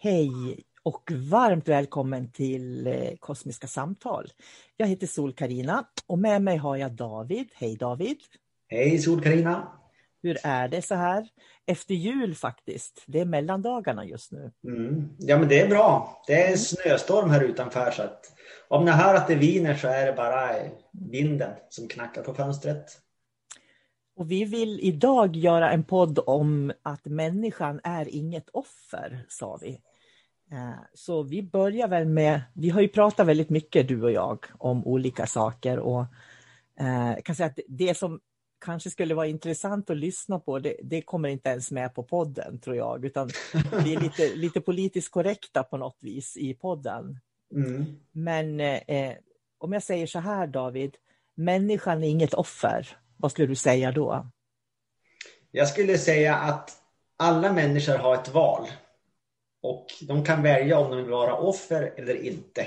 Hej och varmt välkommen till eh, Kosmiska samtal. Jag heter sol karina och med mig har jag David. Hej David! Hej sol karina Hur är det så här? Efter jul faktiskt. Det är mellandagarna just nu. Mm. Ja men det är bra. Det är snöstorm här utanför så att om ni hör att det viner så är det bara vinden som knackar på fönstret. Och vi vill idag göra en podd om att människan är inget offer, sa vi. Eh, Så vi börjar väl med, vi har ju pratat väldigt mycket du och jag om olika saker och eh, jag kan säga att det som kanske skulle vara intressant att lyssna på, det, det kommer inte ens med på podden tror jag, utan vi är lite, lite politiskt korrekta på något vis i podden. Mm. Men eh, om jag säger så här David, människan är inget offer, vad skulle du säga då? Jag skulle säga att alla människor har ett val. Och de kan välja om de vill vara offer eller inte.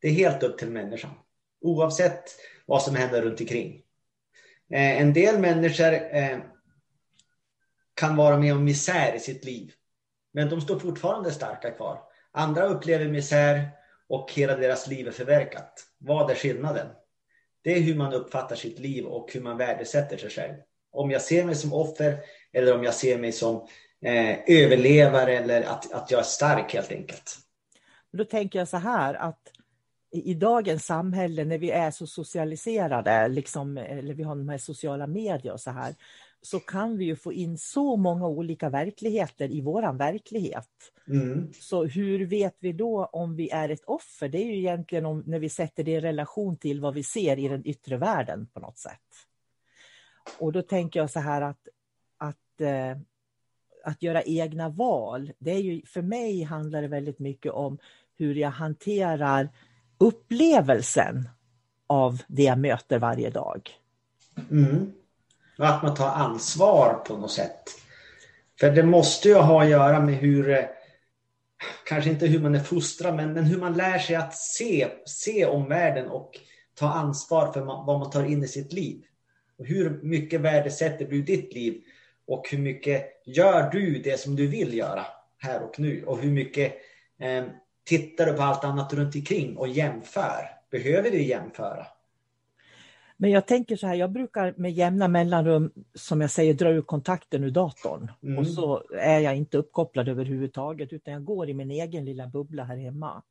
Det är helt upp till människan. Oavsett vad som händer runt omkring. Eh, en del människor eh, kan vara med om misär i sitt liv. Men de står fortfarande starka kvar. Andra upplever misär och hela deras liv är förverkat. Vad är skillnaden? Det är hur man uppfattar sitt liv och hur man värdesätter sig själv. Om jag ser mig som offer eller om jag ser mig som eh, överlevare eller att, att jag är stark helt enkelt. Då tänker jag så här att i i dagens samhälle när vi är så socialiserade, liksom, eller vi har de här sociala medier och så här, så kan vi ju få in så många olika verkligheter i våran verklighet. Mm. Så hur vet vi då om vi är ett offer? Det är ju egentligen om, när vi sätter det i relation till vad vi ser i den yttre världen på något sätt. Och då tänker jag så här att, att, eh, att göra egna val, det är ju, för mig handlar det väldigt mycket om hur jag hanterar upplevelsen av det jag möter varje dag. Mm. Och att man tar ansvar på något sätt. För det måste ju ha att göra med hur, eh, kanske inte hur man är fostrad, men, men hur man lär sig att se, se omvärlden och ta ansvar för vad man tar in i sitt liv. Och hur mycket värdesätter du ditt liv? Och hur mycket gör du det som du vill göra här och nu? Och hur mycket eh, tittar du på allt annat runt omkring och jämför? Behöver du jämföra? Men jag tänker så här, jag brukar med jämna mellanrum, som jag säger, dra ur kontakten ur datorn. Mm. Och så är jag inte uppkopplad överhuvudtaget, utan jag går i min egen lilla bubbla här hemma.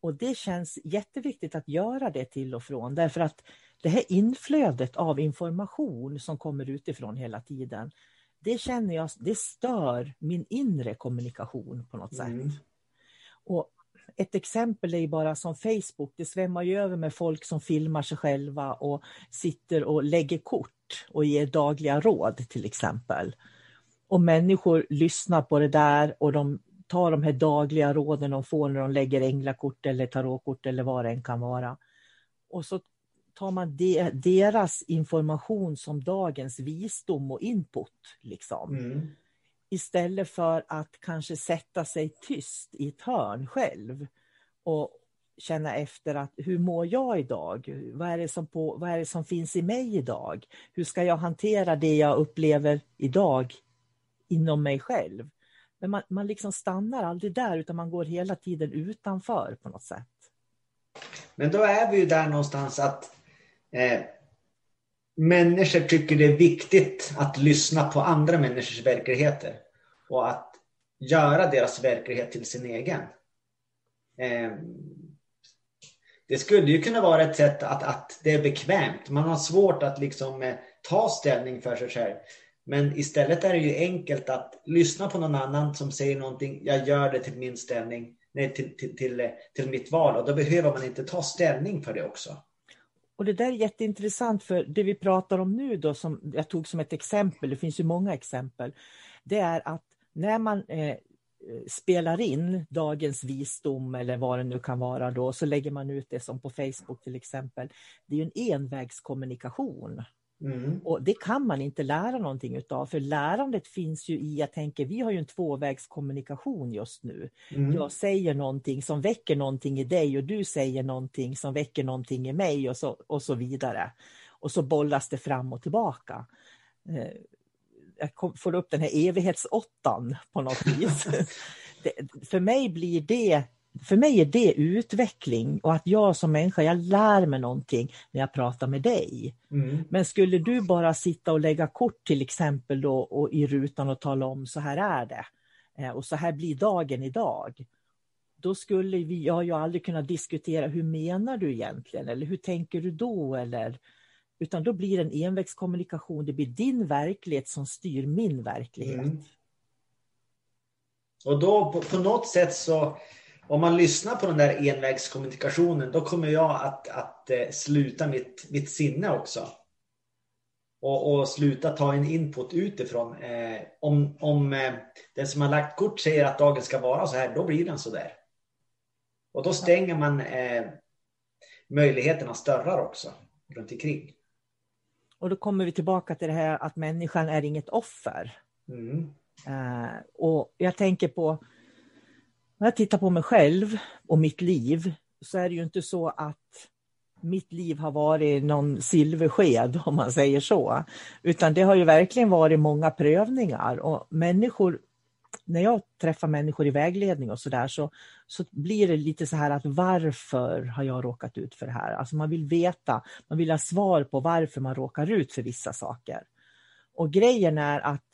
Och det känns jätteviktigt att göra det till och från, därför att det här inflödet av information som kommer utifrån hela tiden, det känner jag, det stör min inre kommunikation på något Mm. sätt. Och ett exempel är bara som Facebook, det svämmar ju över med folk som filmar sig själva och sitter och lägger kort och ger dagliga råd till exempel. Och människor lyssnar på det där och de tar de här dagliga råden de får när de lägger änglakort eller tarotkort eller vad det än kan vara. Och så tar man de, deras information som dagens visdom och input. Liksom Mm. istället för att kanske sätta sig tyst i ett hörn själv och känna efter att hur mår jag idag? Vad är, det som på, vad är det som finns i mig idag? Hur ska jag hantera det jag upplever idag inom mig själv? Men man, man liksom stannar aldrig där utan man går hela tiden utanför på något sätt. Men då är vi ju där någonstans att eh, människor tycker det är viktigt att lyssna på andra människors verkligheter och att göra deras verklighet till sin egen. Eh, det skulle ju kunna vara ett sätt att, att det är bekvämt. Man har svårt att liksom eh, ta ställning för sig själv. Men istället är det ju enkelt att lyssna på någon annan som säger någonting. Jag gör det till min ställning, nej, till, till, till, eh, till mitt val. Och då behöver man inte ta ställning för det också. Och det där är jätteintressant för det vi pratar om nu då som jag tog som ett exempel, det finns ju många exempel. Det är att när man eh, eh spelar in dagens visdom eller vad det nu kan vara då, så lägger man ut det som på Facebook till exempel. Det är ju en envägskommunikation. Mm. Och det kan man inte lära någonting utav, för lärandet finns ju i, jag tänker, vi har ju en tvåvägskommunikation just nu. Mm. Jag säger någonting som väcker någonting i dig och du säger någonting som väcker någonting i mig och så, och så vidare. Och så bollas det fram och tillbaka. Eh, jag får upp den här evighetsåttan på något vis. det, för mig blir det för mig är det utveckling och att jag som människa, jag lär mig någonting när jag pratar med dig. Mm. Men skulle du bara sitta och lägga kort till exempel då och i rutan och tala om så här är det eh, och så här blir dagen idag. Då skulle vi, jag ju aldrig kunna diskutera hur menar du egentligen eller hur tänker du då eller utan då blir det en envägskommunikation. Det blir din verklighet som styr min verklighet. Mm. Och då på, på, något sätt så om man lyssnar på den där envägskommunikationen då kommer jag att, att eh, sluta mitt, mitt sinne också. Och, och sluta ta en input utifrån. Eh, om om eh, den som har lagt kort säger att dagen ska vara så här, då blir den så där. Och då stänger man eh, möjligheterna större också runt omkring. Och då kommer vi tillbaka till det här att människan är inget offer. Mm. Uh, och jag tänker på, när jag tittar på mig själv och mitt liv, så är det ju inte så att mitt liv har varit någon silversked, om man säger så. Utan det har ju verkligen varit många prövningar och människor när jag träffar människor i vägledning och sådär så, så blir det lite så här att varför har jag råkat ut för det här? Alltså man vill veta, man vill ha svar på varför man råkar ut för vissa saker. Och grejen är att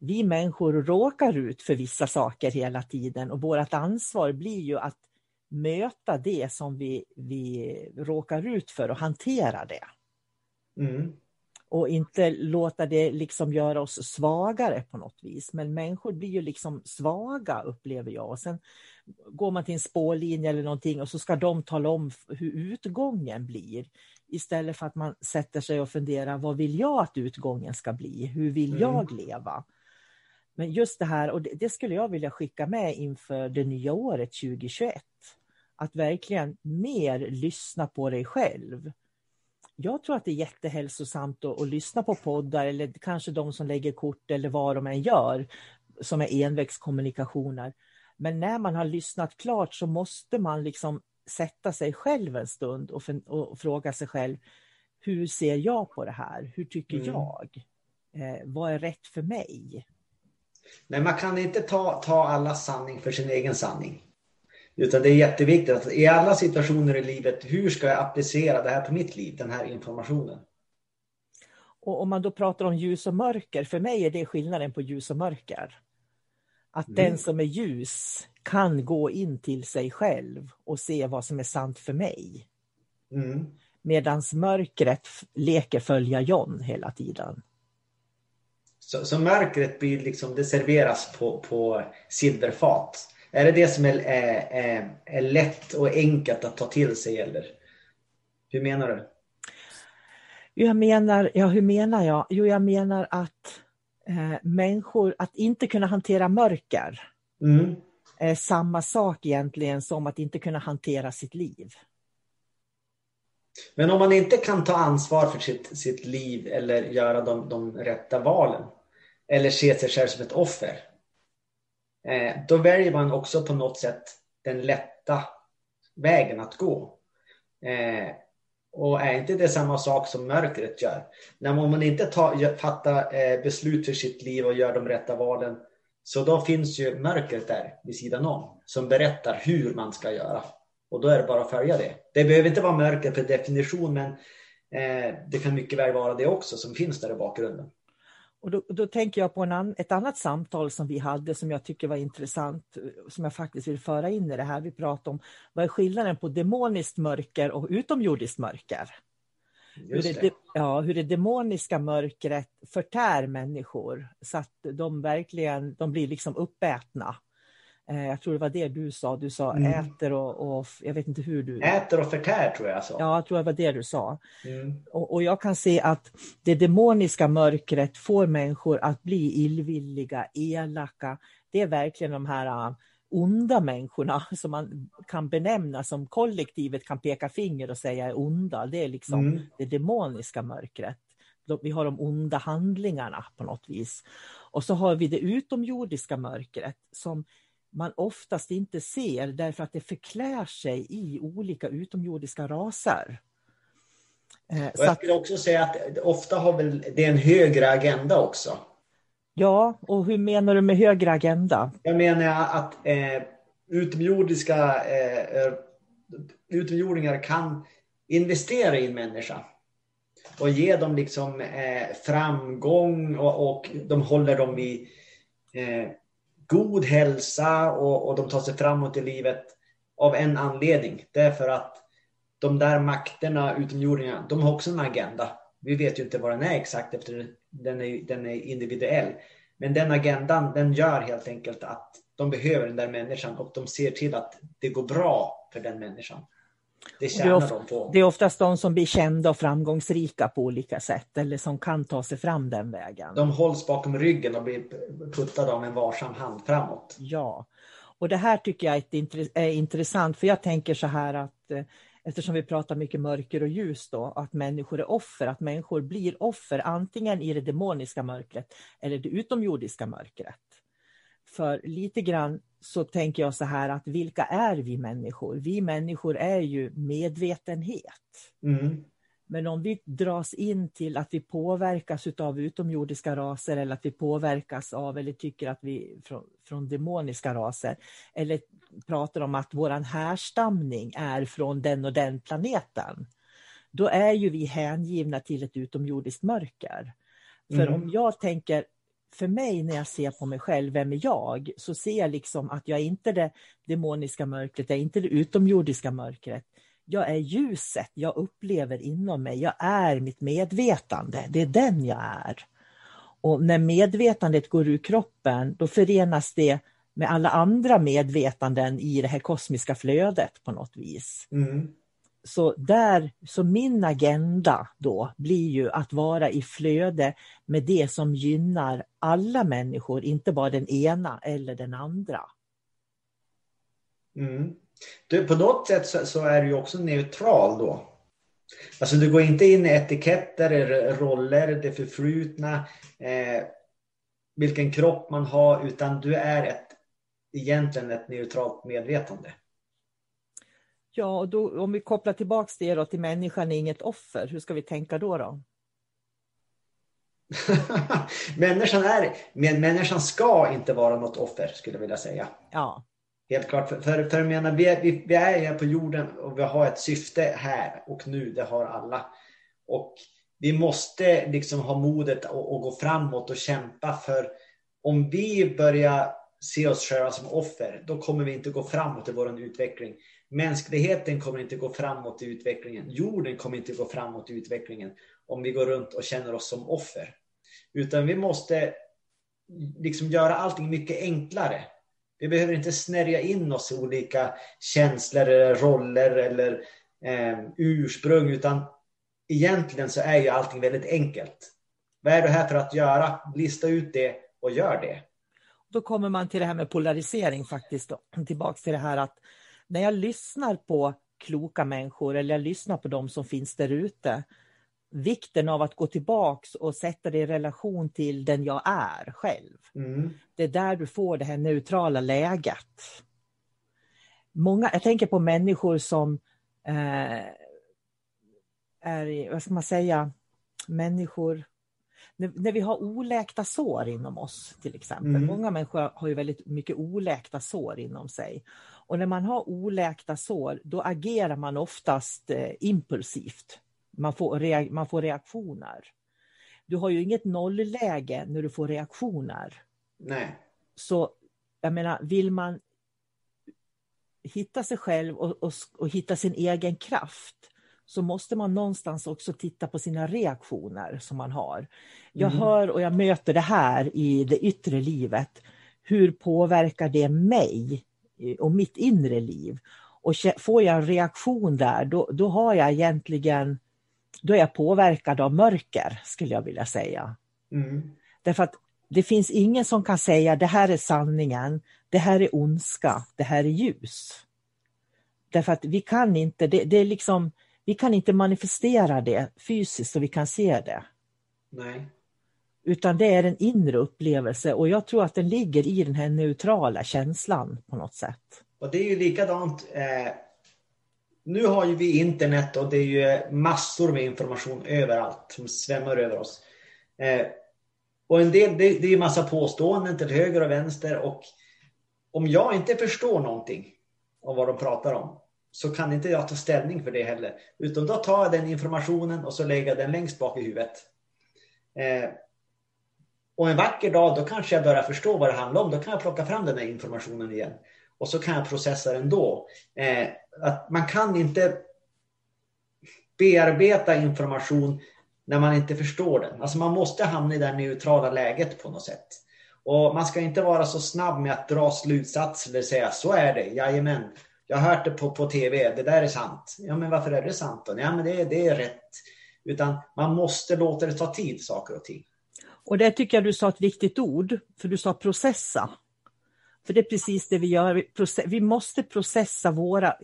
vi människor råkar ut för vissa saker hela tiden och vårt ansvar blir ju att möta det som vi, vi råkar ut för och hantera det. Mm och inte låta det liksom göra oss svagare på något vis. Men människor blir ju liksom svaga upplever jag. Och sen går man till en spårlinje eller någonting och så ska de tala om hur utgången blir. Istället för att man sätter sig och funderar, vad vill jag att utgången ska bli? Hur vill mm. jag leva? Men just det här, och det, det skulle jag vilja skicka med inför det nya året 2021. Att verkligen mer lyssna på dig själv jag tror att det är jättehälsosamt att, att, lyssna på poddar eller kanske de som lägger kort eller vad de än gör som är envägskommunikationer. Men när man har lyssnat klart så måste man liksom sätta sig själv en stund och, och fråga sig själv hur ser jag på det här? Hur tycker mm. jag? Eh, vad är rätt för mig? Nej, man kan inte ta, ta alla sanning för sin egen sanning. Utan det är jätteviktigt att i alla situationer i livet, hur ska jag applicera det här på mitt liv, den här informationen? Och om man då pratar om ljus och mörker, för mig är det skillnaden på ljus och mörker. Att mm. den som är ljus kan gå in till sig själv och se vad som är sant för mig. Mm. Medan mörkret leker följa John hela tiden. Så, så mörkret blir liksom, det serveras på, på silverfat. Är det det som är, är, är, lätt och enkelt att ta till sig eller? Hur menar du? Jag menar, ja hur menar jag? Jo, jag menar att eh, människor, att inte kunna hantera mörker mm. är samma sak egentligen som att inte kunna hantera sitt liv. Men om man inte kan ta ansvar för sitt, sitt liv eller göra de, de rätta valen eller se sig själv som ett offer eh, då väljer man också på något sätt den lätta vägen att gå. Eh, och är inte det samma sak som mörkret gör? När man inte tar, fattar eh, beslut för sitt liv och gör de rätta valen, så då finns ju mörkret där vid sidan om som berättar hur man ska göra. Och då är det bara att följa det. Det behöver inte vara mörker per definition, men det kan mycket väl vara det också som finns där i bakgrunden. Och då, då tänker jag på an, ett annat samtal som vi hade som jag tycker var intressant, som jag faktiskt vill föra in i det här. Vi pratade om vad är skillnaden på demoniskt mörker och utomjordiskt mörker? Hur det, ja, hur det demoniska mörkret förtär människor så att de verkligen de blir liksom uppätna. Eh, jag tror det var det du sa. Du sa mm. äter och, och, jag vet inte hur du... Äter och förtär tror jag sa. Ja, jag tror det var det du sa. Mm. Och, och, jag kan se att det demoniska mörkret får människor att bli illvilliga, elaka. Det är verkligen de här äh, onda människorna som man kan benämna som kollektivet kan peka finger och säga är onda. Det är liksom mm. det demoniska mörkret. Vi har de onda handlingarna på något vis. Och så har vi det utomjordiska mörkret som man oftast inte ser därför att det förklär sig i olika utomjordiska raser. Eh, och jag skulle också säga att ofta har väl det en högre agenda också. Ja, och hur menar du med högre agenda? Jag menar att eh, utomjordiska eh, utomjordingar kan investera i en människa och ge dem liksom eh, framgång och, och de håller dem vid eh, god hälsa och, och de tar sig framåt i livet av en anledning. Det är för att de där makterna, utomjordingarna, de har också en agenda. Vi vet ju inte vad den är exakt efter den är, den är individuell. Men den agendan, den gör helt enkelt att de behöver den där människan och de ser till att det går bra för den människan. Det tjänar det de på. Det är oftast de som blir kända och framgångsrika på olika sätt eller som kan ta sig fram den vägen. De hålls bakom ryggen och blir puttade av en varsam hand framåt. Ja, och det här tycker jag är intressant för jag tänker så här att eh, eftersom vi pratar mycket mörker och ljus då, att människor är offer, att människor blir offer antingen i det demoniska mörkret eller det utomjordiska mörkret. För lite grann så tänker jag så här att vilka är vi människor? Vi människor är ju medvetenhet. Mm. Men om vi dras in till att vi påverkas av utomjordiska raser eller att vi påverkas av eller tycker att vi från, från demoniska raser eller pratar om att våran härstamning är från den och den planeten. Då är ju vi hängivna till ett utomjordiskt mörker. För mm. om jag tänker för mig när jag ser på mig själv, vem är jag? Så ser jag liksom att jag är inte det demoniska mörkret, jag är inte det utomjordiska mörkret. Jag är ljuset jag upplever inom mig, jag är mitt medvetande, det är den jag är. Och när medvetandet går ur kroppen, då förenas det med alla andra medvetanden i det här kosmiska flödet på något vis. Mm så, där, så min agenda då blir ju att vara i flöde med det som gynnar alla människor, inte bara den ena eller den andra. Mm. Du, på något sätt så, så, är du också neutral då. Alltså du går inte in i etiketter, roller, det förflutna, eh, vilken kropp man har, utan du är ett, egentligen ett neutralt medvetande. Ja, och då, om vi kopplar tillbaks det då till människan är inget offer, hur ska vi tänka då? då? människan, är, men människan ska inte vara något offer, skulle jag vilja säga. Ja. Helt klart. För, för, för menar, vi, är, vi, vi är här på jorden och vi har ett syfte här och nu. Det har alla. Och vi måste liksom ha modet att gå framåt och kämpa. För om vi börjar se oss själva som offer, då kommer vi inte gå framåt i vår utveckling. Mänskligheten kommer inte gå framåt i utvecklingen. Jorden kommer inte gå framåt i utvecklingen om vi går runt och känner oss som offer. Utan vi måste liksom göra allting mycket enklare. Vi behöver inte snärja in oss i olika känslor, eller roller eller eh, ursprung, utan egentligen så är ju allting väldigt enkelt. Vad är du här för att göra? Lista ut det och gör det. Då kommer man till det här med polarisering faktiskt. Då. Tillbaks till det här att när jag lyssnar på kloka människor eller jag lyssnar på dem som finns där ute, vikten av att gå tillbaks och sätta det i relation till den jag är själv. Mm. Det är där du får det här neutrala läget. Många, jag tänker på människor som eh, är, vad ska man säga, människor när, när, vi har oläkta sår inom oss till exempel. Mm. Många människor har ju väldigt mycket oläkta sår inom sig. Och när man har oläkta sår, då agerar man oftast eh, impulsivt. Man får, man får reaktioner. Du har ju inget nollläge när du får reaktioner. Nej. Så jag menar, vill man hitta sig själv och, och, och hitta sin egen kraft så måste man någonstans också titta på sina reaktioner som man har. Jag mm. hör och jag möter det här i det yttre livet. Hur påverkar det mig och mitt inre liv? Och får jag en reaktion där, då, då har jag egentligen då är jag påverkad av mörker, skulle jag vilja säga. Mm. Därför att det finns ingen som kan säga det här är sanningen, det här är ondska, det här är ljus. Därför att vi kan inte, det, det är liksom, vi kan inte manifestera det fysiskt så vi kan se det. Nej. Utan det är en inre upplevelse och jag tror att den ligger i den här neutrala känslan på något sätt. Och det är ju likadant. Eh, nu har ju vi internet och det är ju massor med information överallt som svämmar över oss. Eh, och en del, det, det är massa påståenden till höger och vänster och om jag inte förstår någonting av vad de pratar om så kan inte jag ta ställning för det heller. Utan då tar jag den informationen och så lägger jag den längst bak i huvudet. Eh, och en vacker dag då kanske jag börjar förstå vad det handlar om. Då kan jag plocka fram den här informationen igen. Och så kan jag processa den då. Eh, att man kan inte bearbeta information när man inte förstår den. Alltså man måste hamna i det neutrala läget på något sätt. Och man ska inte vara så snabb med att dra slutsatser eller säga så är det, jajamän. Jag har hört det på, på tv, det där är sant. Ja men varför är det sant då? Ja men det, det är rätt. Utan man måste låta det ta tid, saker och ting. Och det tycker jag du sa ett viktigt ord, för du sa processa. För det är precis det vi gör. Vi måste processa våra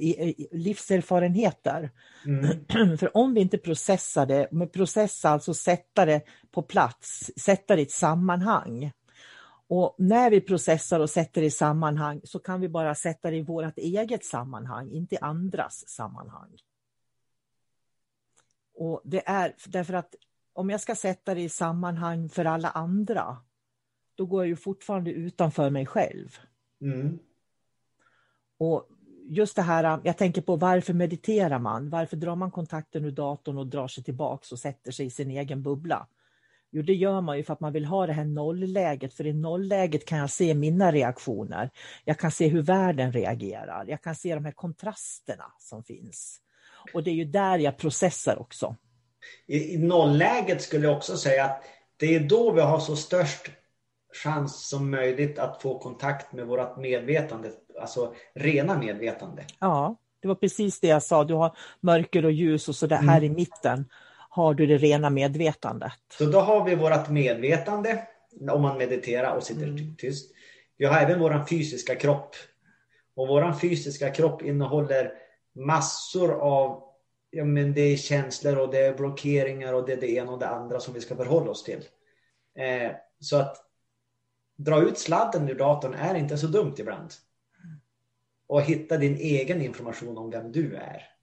livserfarenheter. Mm. För om vi inte processar det, med processa alltså sätta det på plats, sätta det i ett sammanhang. Och när vi processar och sätter i sammanhang så kan vi bara sätta det i vårt eget sammanhang, inte i andras sammanhang. Och det är därför att om jag ska sätta det i sammanhang för alla andra, då går jag ju fortfarande utanför mig själv. Mm. Och just det här, jag tänker på varför mediterar man? Varför drar man kontakten ur datorn och drar sig tillbaks och sätter sig i sin egen bubbla? Jo, det gör man ju för att man vill ha det här nollläget, för i nollläget kan jag se mina reaktioner. Jag kan se hur världen reagerar. Jag kan se de här kontrasterna som finns. Och det är ju där jag processar också. I, i nollläget skulle jag också säga att det är då vi har så störst chans som möjligt att få kontakt med vårt medvetande, alltså rena medvetande. Ja, det var precis det jag sa. Du har mörker och ljus och så där här mm. i mitten har du det rena medvetandet. Så då har vi vårt medvetande om man mediterar och sitter mm. tyst. Vi har även vår fysiska kropp. Och vår fysiska kropp innehåller massor av ja, men det är känslor och det är blockeringar och det är det ena och det andra som vi ska förhålla oss till. Eh, så att dra ut sladden ur datorn är inte så dumt ibland. Och hitta din egen information om vem du är.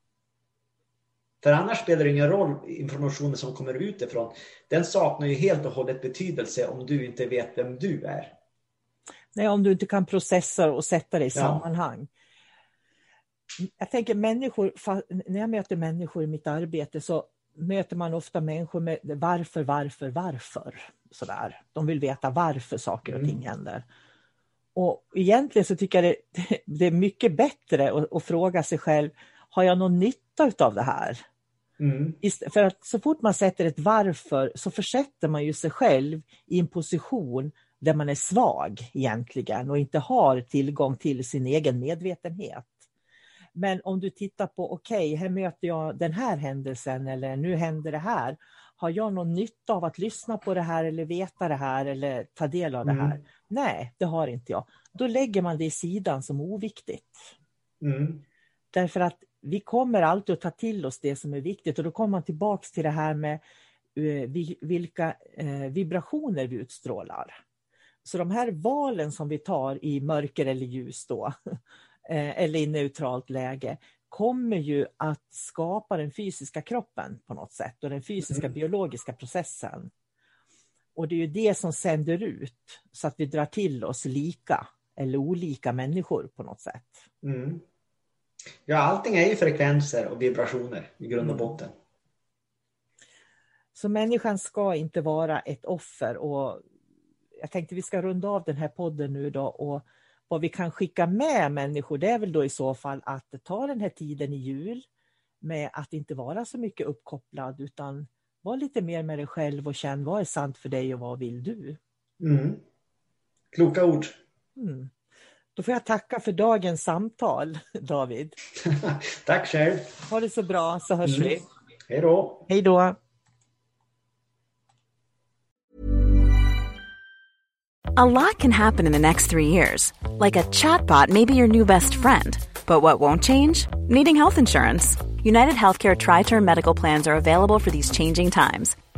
För annars spelar det ingen roll informationen som kommer utifrån. Den saknar ju helt och hållet betydelse om du inte vet vem du är. Nej, om du inte kan processa och sätta det i ja. sammanhang. Jag tänker människor, när jag möter människor i mitt arbete så möter man ofta människor med varför, varför, varför. Sådär. De vill veta varför saker och ting mm. händer. Och egentligen så tycker jag det, det är mycket bättre att, att, fråga sig själv, har jag någon nytta av det här? Mm. För att så fort man sätter ett varför så försätter man ju sig själv i en position där man är svag egentligen och inte har tillgång till sin egen medvetenhet. Men om du tittar på, okej, okay, här möter jag den här händelsen eller nu händer det här. Har jag någon nytta av att lyssna på det här eller veta det här eller ta del av det här? Mm. Nej, det har inte jag. Då lägger man det i sidan som oviktigt. Mm. Därför att vi kommer alltid att ta till oss det som är viktigt och då kommer man tillbaks till det här med uh, vilka uh, vibrationer vi utstrålar. Så de här valen som vi tar i mörker eller ljus då, Eh, eller i neutralt läge kommer ju att skapa den fysiska kroppen på något sätt och den fysiska mm. biologiska processen. Och det är ju det som sänder ut så att vi drar till oss lika eller olika människor på något sätt. Mm. Ja, allting är ju frekvenser och vibrationer i grund och mm. botten. Så människan ska inte vara ett offer och jag tänkte vi ska runda av den här podden nu då och vad vi kan skicka med människor det är väl då i så fall att ta den här tiden i jul med att inte vara så mycket uppkopplad utan var lite mer med dig själv och känn vad är sant för dig och vad vill du? Mm. Kloka ord. Mm. Då får jag tacka för dagens samtal, David. Tack själv. Ha det så bra så hörs Mm. vi. Hej då. Hej då. A lot can happen in the next three years. Like a chatbot may be your new best friend. But what won't change? Needing health insurance. United Healthcare Tri Term Medical Plans are available for these changing times.